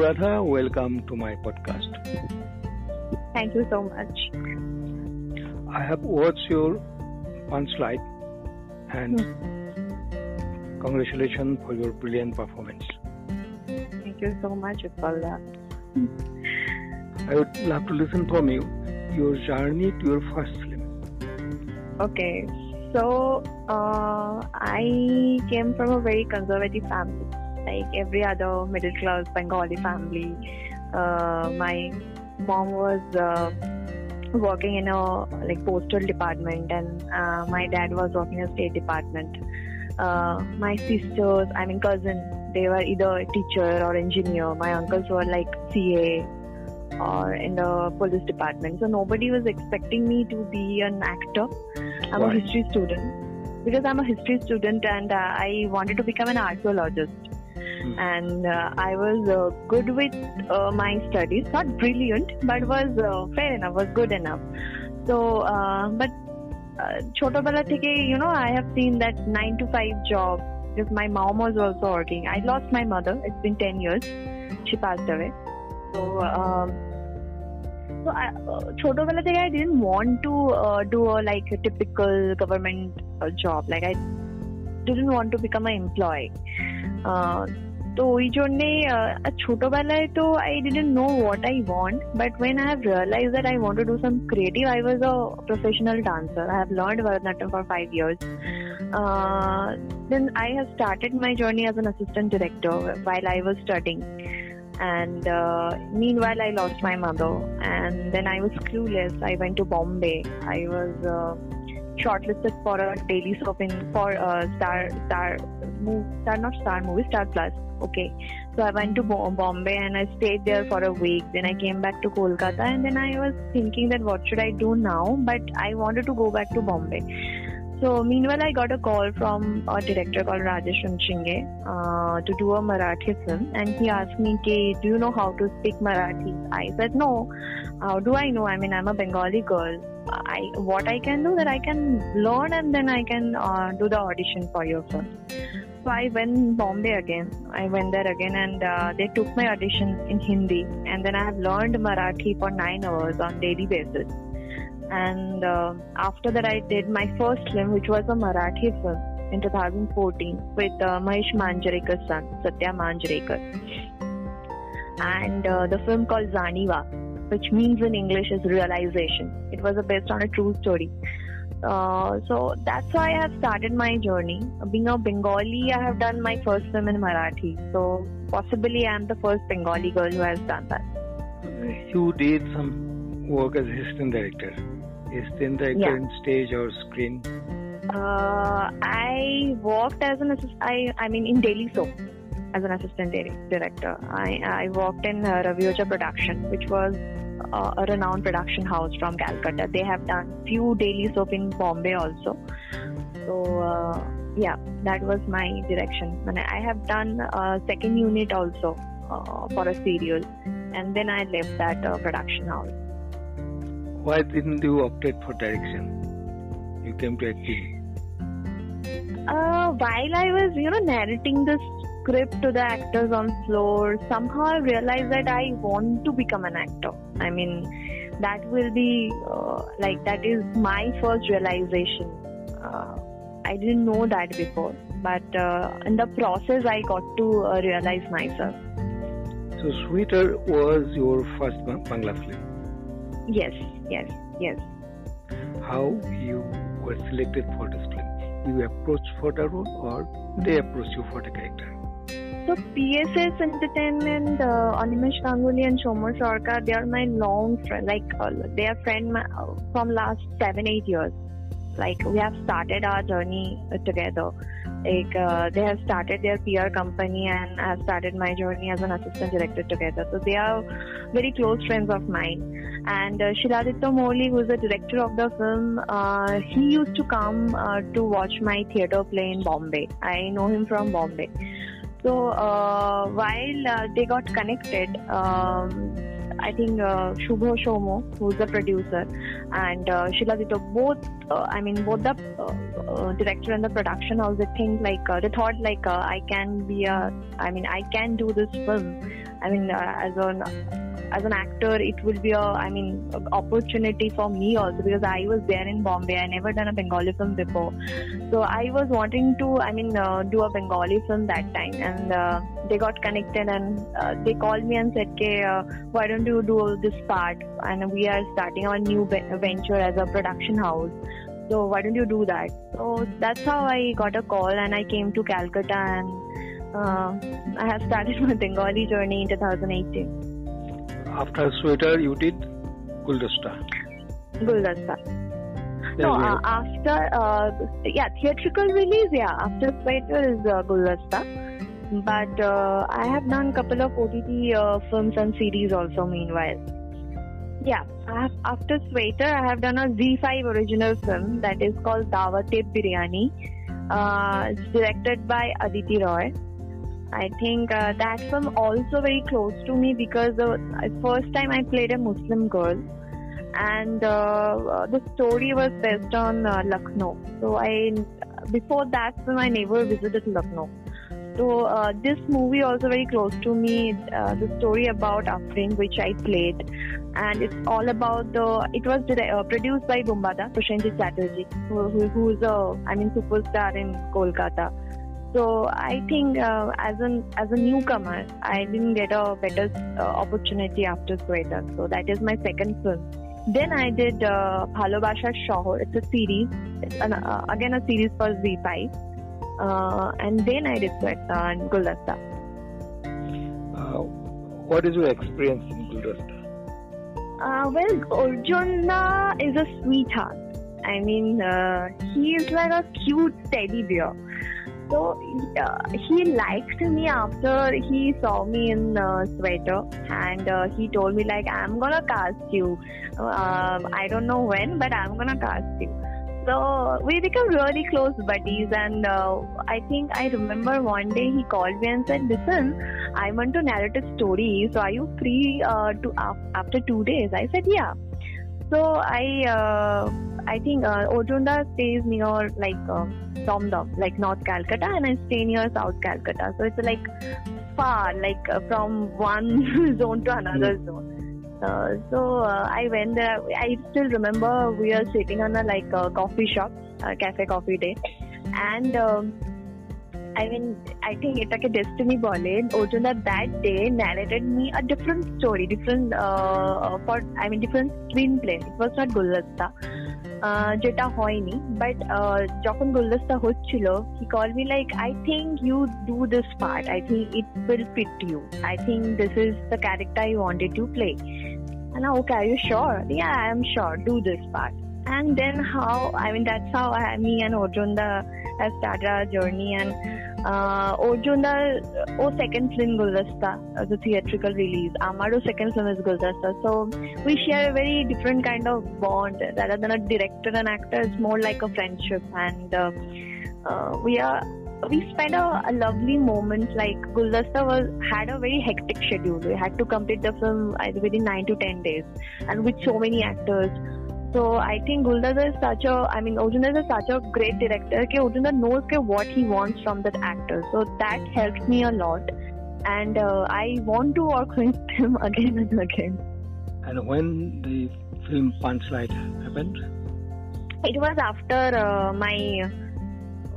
Anuradha, welcome to my podcast. Thank you so much. I have watched your one slide and Hmm. congratulations for your brilliant performance. Thank you so much, Utpalda. I would love to listen from you your journey to your first film. Okay, so uh, I came from a very conservative family, like every other middle class Bengali family. Uh, my mom was uh, working in a like postal department, and uh, my dad was working in a state department. Uh, my sisters, I mean cousins, they were either a teacher or engineer. My uncles were like CA or in the police department. So nobody was expecting me to be an actor. I'm a history student because I'm a history student and uh, I wanted to become an archaeologist Hmm. And uh, I was uh, good with uh, my studies, not brilliant, but was uh, fair enough, was good enough. So, uh, but uh, ছোটবেলা থেকে you know I have seen that 9 to 5 job because my mom was also working. I lost my mother. It's been 10 years. She passed away. So, um, so I, uh, ছোটবেলা থেকে I didn't want to uh, do a like a typical government uh, job. Like I didn't want to become an employee. Uh, তো ওই জন্যে uh, ছোটবেলায় তো I didn't know what I want but when I have realise that I want to do some creative I was a professional dancer I have learned Bharatanatyam for five years uh, then I have started my journey as an assistant director while I was studying. And uh, meanwhile, I lost my mother, and then I was clueless. I went to Bombay. I was uh, shortlisted for a daily soap in for uh, Star Star move Star not Star movie Star Plus. Okay, so I went to Bombay and I stayed there for a week. Then I came back to Kolkata, and then I was thinking that what should I do now? But I wanted to go back to Bombay. So meanwhile, I got a call from a director called Rajesh Unchinge uh, to do a Marathi film, and he asked me, "K, do you know how to speak Marathi?" I said, "No. How do I know? I mean, I'm a Bengali girl. I what I can do that I can learn, and then I can uh, do the audition for your film." So I went Bombay again. I went there again, and uh, they took my audition in Hindi, and then I have learned Marathi for nine hours on daily basis. And uh, after that, I did my first film, which was a Marathi film in 2014 with uh, Mahesh Manjrekar's son, Satya Manjrekar. And uh, the film called Zaniwa, which means in English is realization. It was based on a true story. Uh, so that's why I have started my journey. Being a Bengali, I have done my first film in Marathi. So possibly I am the first Bengali girl who has done that. You did some work as assistant director. Assistant director Yeah. in stage or screen. Uh, I worked as an assist- I I mean in Daily Soap as an assistant director. I I worked in uh, Ravi Ojha Production, which was uh, a renowned production house from Calcutta. They have done few Daily Soap in Bombay also. So uh, yeah, that was my direction. And I have done uh, second unit also uh, for a serial, and then I left that uh, production house. Why didn't you opted for direction? You came to acting. Uh, while I was, you know, narrating the script to the actors on floor, somehow I realized that I want to become an actor. I mean, that will be uh, like that is my first realization. Uh, I didn't know that before, but uh, in the process, I got to uh, realize myself. So Sweater was your first Ba- Bangla film. Yes, yes, yes. How you were selected for this film? You approached for the role or they approached you for the character? So PSS Entertainment, uh, Animesh Ganguly and Shomar Sarkar, they are my long friend. Like uh, they are friend ma- uh, from last seven eight years. Like we have started our journey uh, together. Like uh, they have started their PR company and I have started my journey as an assistant director together. So they are very close friends of mine. And uh, Shiladitya Moulik, who is the director of the film, uh, he used to come uh, to watch my theater play in Bombay. I know him from Bombay. So uh, while uh, they got connected, um, I think uh, Shubho Shomo, who's the producer, and uh, both, uh, I mean, both the uh, uh, director and the production house, they think like, uh, they thought like, uh, I can be a, I mean, I can do this film I mean, as an as an actor, it will be a, I mean, opportunity for me also because I was there in Bombay. I never done a Bengali film before, so I was wanting to, I mean, uh, do a Bengali film that time, and uh, they got connected and uh, they called me and said, "Okay, uh, why don't you do this part?" And we are starting our new venture as a production house. So why don't you do that? So that's how I got a call and I came to Calcutta and uh, I have started my Bengali journey in 2018 after Sweater, you did Guldasta. Guldasta. No, uh, after uh, yeah, theatrical release, yeah. After Sweater is uh, Guldasta, but uh, I have done a couple of OTT uh, films and series also. Meanwhile, yeah. Have, after Sweater, I have done a ZEE5 original film that is called Dawate Biryani. Uh, it's directed by Aditi Roy I think uh, that film also very close to me because the first time I played a Muslim girl, and uh, the story was based on uh, Lucknow. So I, before that film, I never visited Lucknow. So uh, this movie also very close to me. Uh, the story about Afrin, which I played, and it's all about the. It was uh, produced by Bumbada Prosenjit Chatterjee, who, who, who's a I mean superstar in Kolkata. So I think uh, as an as a newcomer, I didn't get a better uh, opportunity after Sweater. So that is my second film. Then I did uh, Bhalobashar Shohor. It's a series. It's an, uh, again a series for ZEE5. Uh, and then I did Sweater and Guldasta. Uh, what is your experience in Guldasta? Uh, well, Arjuna is a sweetheart. I mean, uh, he is like a cute teddy bear. So uh, he liked me after he saw me in uh, sweater, and uh, he told me like I'm gonna cast you. Um, I don't know when, but I'm gonna cast you. So we become really close buddies, and uh, I think I remember one day he called me and said, "Listen, I want to narrate a story. So are you free uh, to after two days?" I said, "Yeah." So I I think uh, Ojunda stays near like uh, Dom like North Calcutta, and I stay near South Calcutta. So it's like far, like uh, from one zone to another mm. zone. Uh, so uh, I went there. I still remember we were sitting on a like a coffee shop, a cafe coffee day, and. Um, I mean, I think it's like a destiny bole. Ojunda that day narrated me a different story, different uh, for I mean different screenplay. It was not Guldasta. যেটা হয়নি but যখন গুলদস্তা হচ্ছিল he call me like I think you do this part I think it will fit you I think this is the character you wanted to play And now, okay, are you sure? Yeah, I am sure. Do this part. And then how, I mean, that's how I, me and Ojunda have started our journey. And oh, second film Guldasta, uh, the theatrical release. Amaro second film is Guldasta. So we share a very different kind of bond. Rather than a actor, it's more like a friendship. And uh, uh, we are we spent a, a, lovely moment. Like Guldasta was had a very hectic schedule. We had to complete the film within nine to ten days, and with so many actors. So I think Guldasta is such a, I mean, Ojunda is such a great director. Okay, Ojunda knows okay, what he wants from that actor. So that helped me a lot. And uh, I want to work with him again and again. And when the film Punchlight happened? It was after uh, my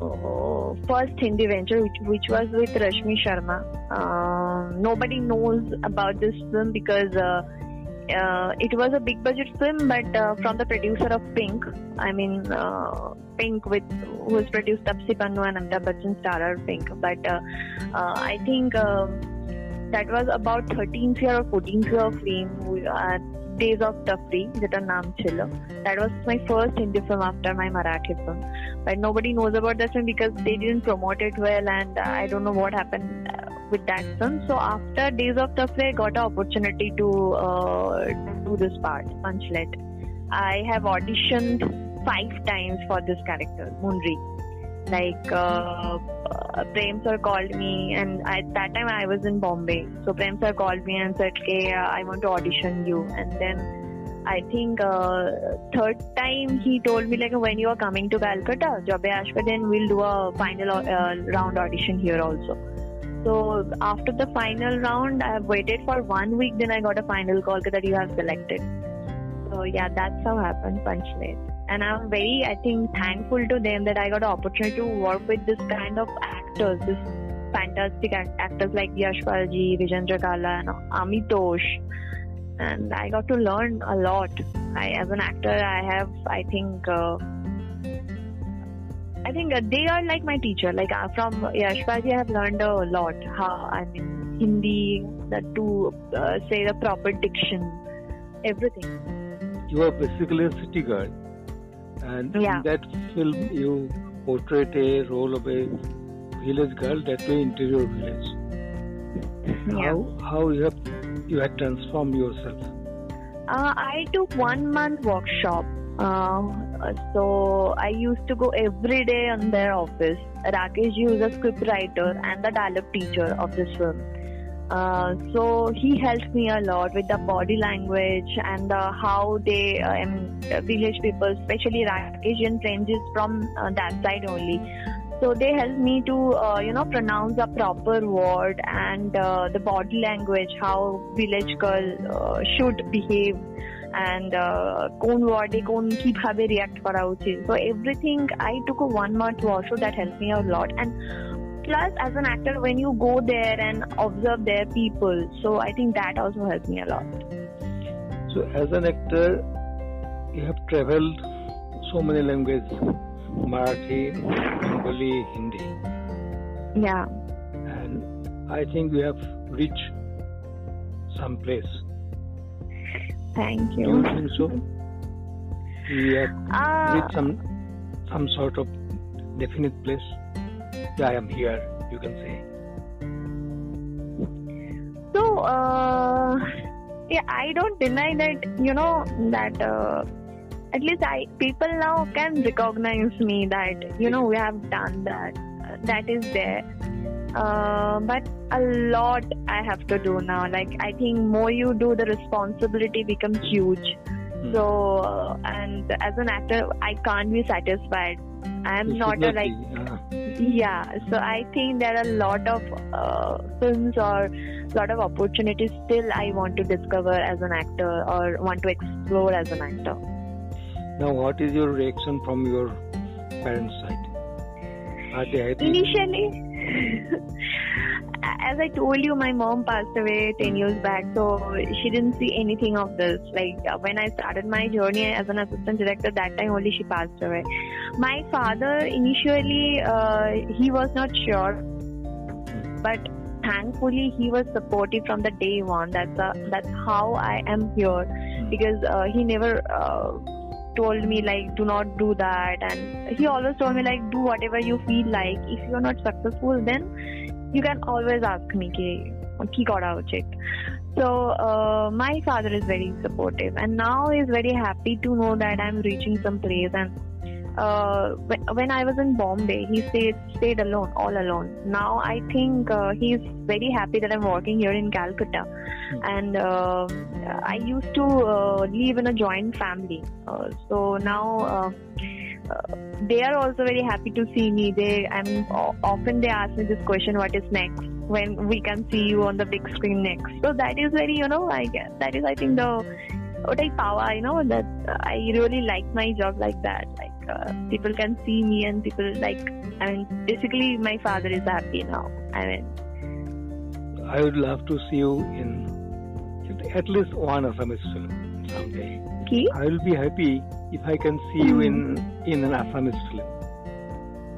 uh, first Hindi venture, which, which was with Rashmi Sharma. Uh, nobody knows about this film because uh, it was a big budget film, but uh, from the producer of Pink. I mean, uh, Pink with who has produced Taapsee Pannu and Amitabh Bachchan starrer Pink. But uh, uh, I think uh, that was about 13th year or 14th year of fame. Days of Tafri, जिसका नाम chello. That was my first Hindi film after my Marathi film. But nobody knows about that film because they didn't promote it well, and I don't know what happened with that. So after Days of Tafri, I got an opportunity to uh, do this part, Punchlight. I have auditioned five times for this character, Munri. Like uh, uh, Prem sir called me, and at that time I was in Bombay. So Prem sir called me and said, "Okay, I want to audition you." And then I think uh, third time he told me like when you are coming to Calcutta, Jobe Ashwa, then we'll do a final uh, round audition here also. So after the final round, I have waited for one week. Then I got a final call that you have selected. So yeah, that's how happened Punchlight. And I'm very, I think, thankful to them that I got an opportunity to work with this kind of actors, this fantastic actors like Yashpal Ji, Brijendra Kala, and Amitosh. And I got to learn a lot. I, as an actor, I have, I think, uh, I think uh, they are like my teacher. Like uh, from Yashpaji, I have learned a lot. How I mean Hindi, that to uh, say the proper diction, everything. You are basically a city girl, and yeah. in that film you portrayed a role of a village girl, that way interior village. Yeah. How how you have you had transformed yourself? Uh, I took one month workshop uh, so I used to go every day in their office. Rakesh is a script writer and the dialogue teacher of this film. Uh, so he helped me a lot with the body language and uh, how they um, village people, especially Rakeshian friends, from uh, that side only. So they helped me to uh, you know pronounce a proper word and uh, the body language, how village girl should behave and কোন ওয়ার্ডে কোন কিভাবে react করা উচিত so everything I took a one month workshop that helped me a lot and plus as an actor when you go there and observe their people so I think that also helped me a lot so as an actor you have traveled so many languages Marathi Bengali Hindi yeah and I think you have reached some place Thank you. You think so? We have uh, reached some some sort of definite place. Yeah, I am here. You can say. So, uh, yeah, I don't deny that. You know that. Uh, at least I people now can recognize me that you know we have done that. that is there. Uh, but a lot I have to do now. Like I think more you do, the responsibility becomes huge. Mm. So uh, and as an actor, I can't be satisfied. I am not a like uh. yeah. So I think there are a lot of uh, films or lot of opportunities still I want to discover as an actor or want to explore as an actor. Now, what is your reaction from your parents' side? Are they happy? Initially. as I told you, my mom passed away 10 years back, so she didn't see anything of this. Like uh, when I started my journey as an assistant director, that time only she passed away. My father initially, uh, he was not sure, but thankfully he was supportive from the day one. That's uh, that's how I am here because uh, he never uh, told me like do not do that. And he always told me like do whatever you feel like. If you're not successful then you can always ask me. Ki ki kora uchit so uh, my father is very supportive. And now he's very happy to know that i'm reaching some place and uh, when I was in Bombay, he stayed stayed alone, all alone. Now I think uh, he's very happy that I'm working here in Calcutta, mm. and uh, I used to uh, live in a joint family. Uh, so now uh, they are also very happy to see me. They and often they ask me this question: What is next? When we can see you on the big screen next? So that is very, you know, I guess that is I think the what I power. You know that I really like my job like that. Like uh, people can see me and people like i mean basically my father is happy now. I mean i would love to see you in at least one assamese film someday. Okay. i will be happy if i can see you in in an assamese film.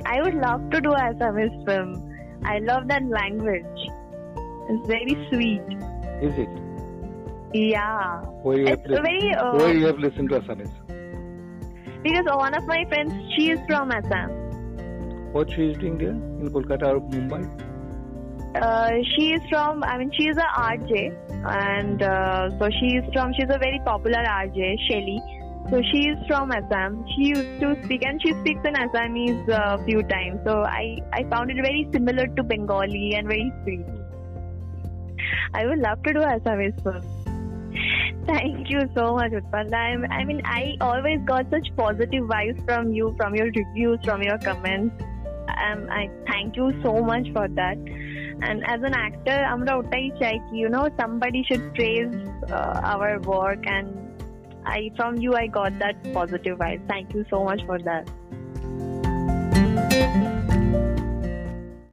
I would love to do assamese film. I love that language. It's very sweet. Is it? Yeah. Where you, it's have, very, uh, where you have listened to assamese because one of my friends, she is from Assam. What she is doing there in Kolkata or Mumbai? Uh, she is from, I mean, she is a RJ, and uh, so she is from, she's a very popular RJ, Shelly. So she is from Assam. She used to speak, and she speaks in Assamese a uh, few times. So I, I found it very similar to Bengali and very sweet. I would love to do Assamese first. Thank you so much, Utpalda. I, I mean, I always got such positive vibes from you, from your reviews, from your comments. Um, I thank you so much for that. And as an actor, আমরা ওটাই চাই কি you know somebody should praise uh, our work and I from you I got that positive vibe. Thank you so much for that.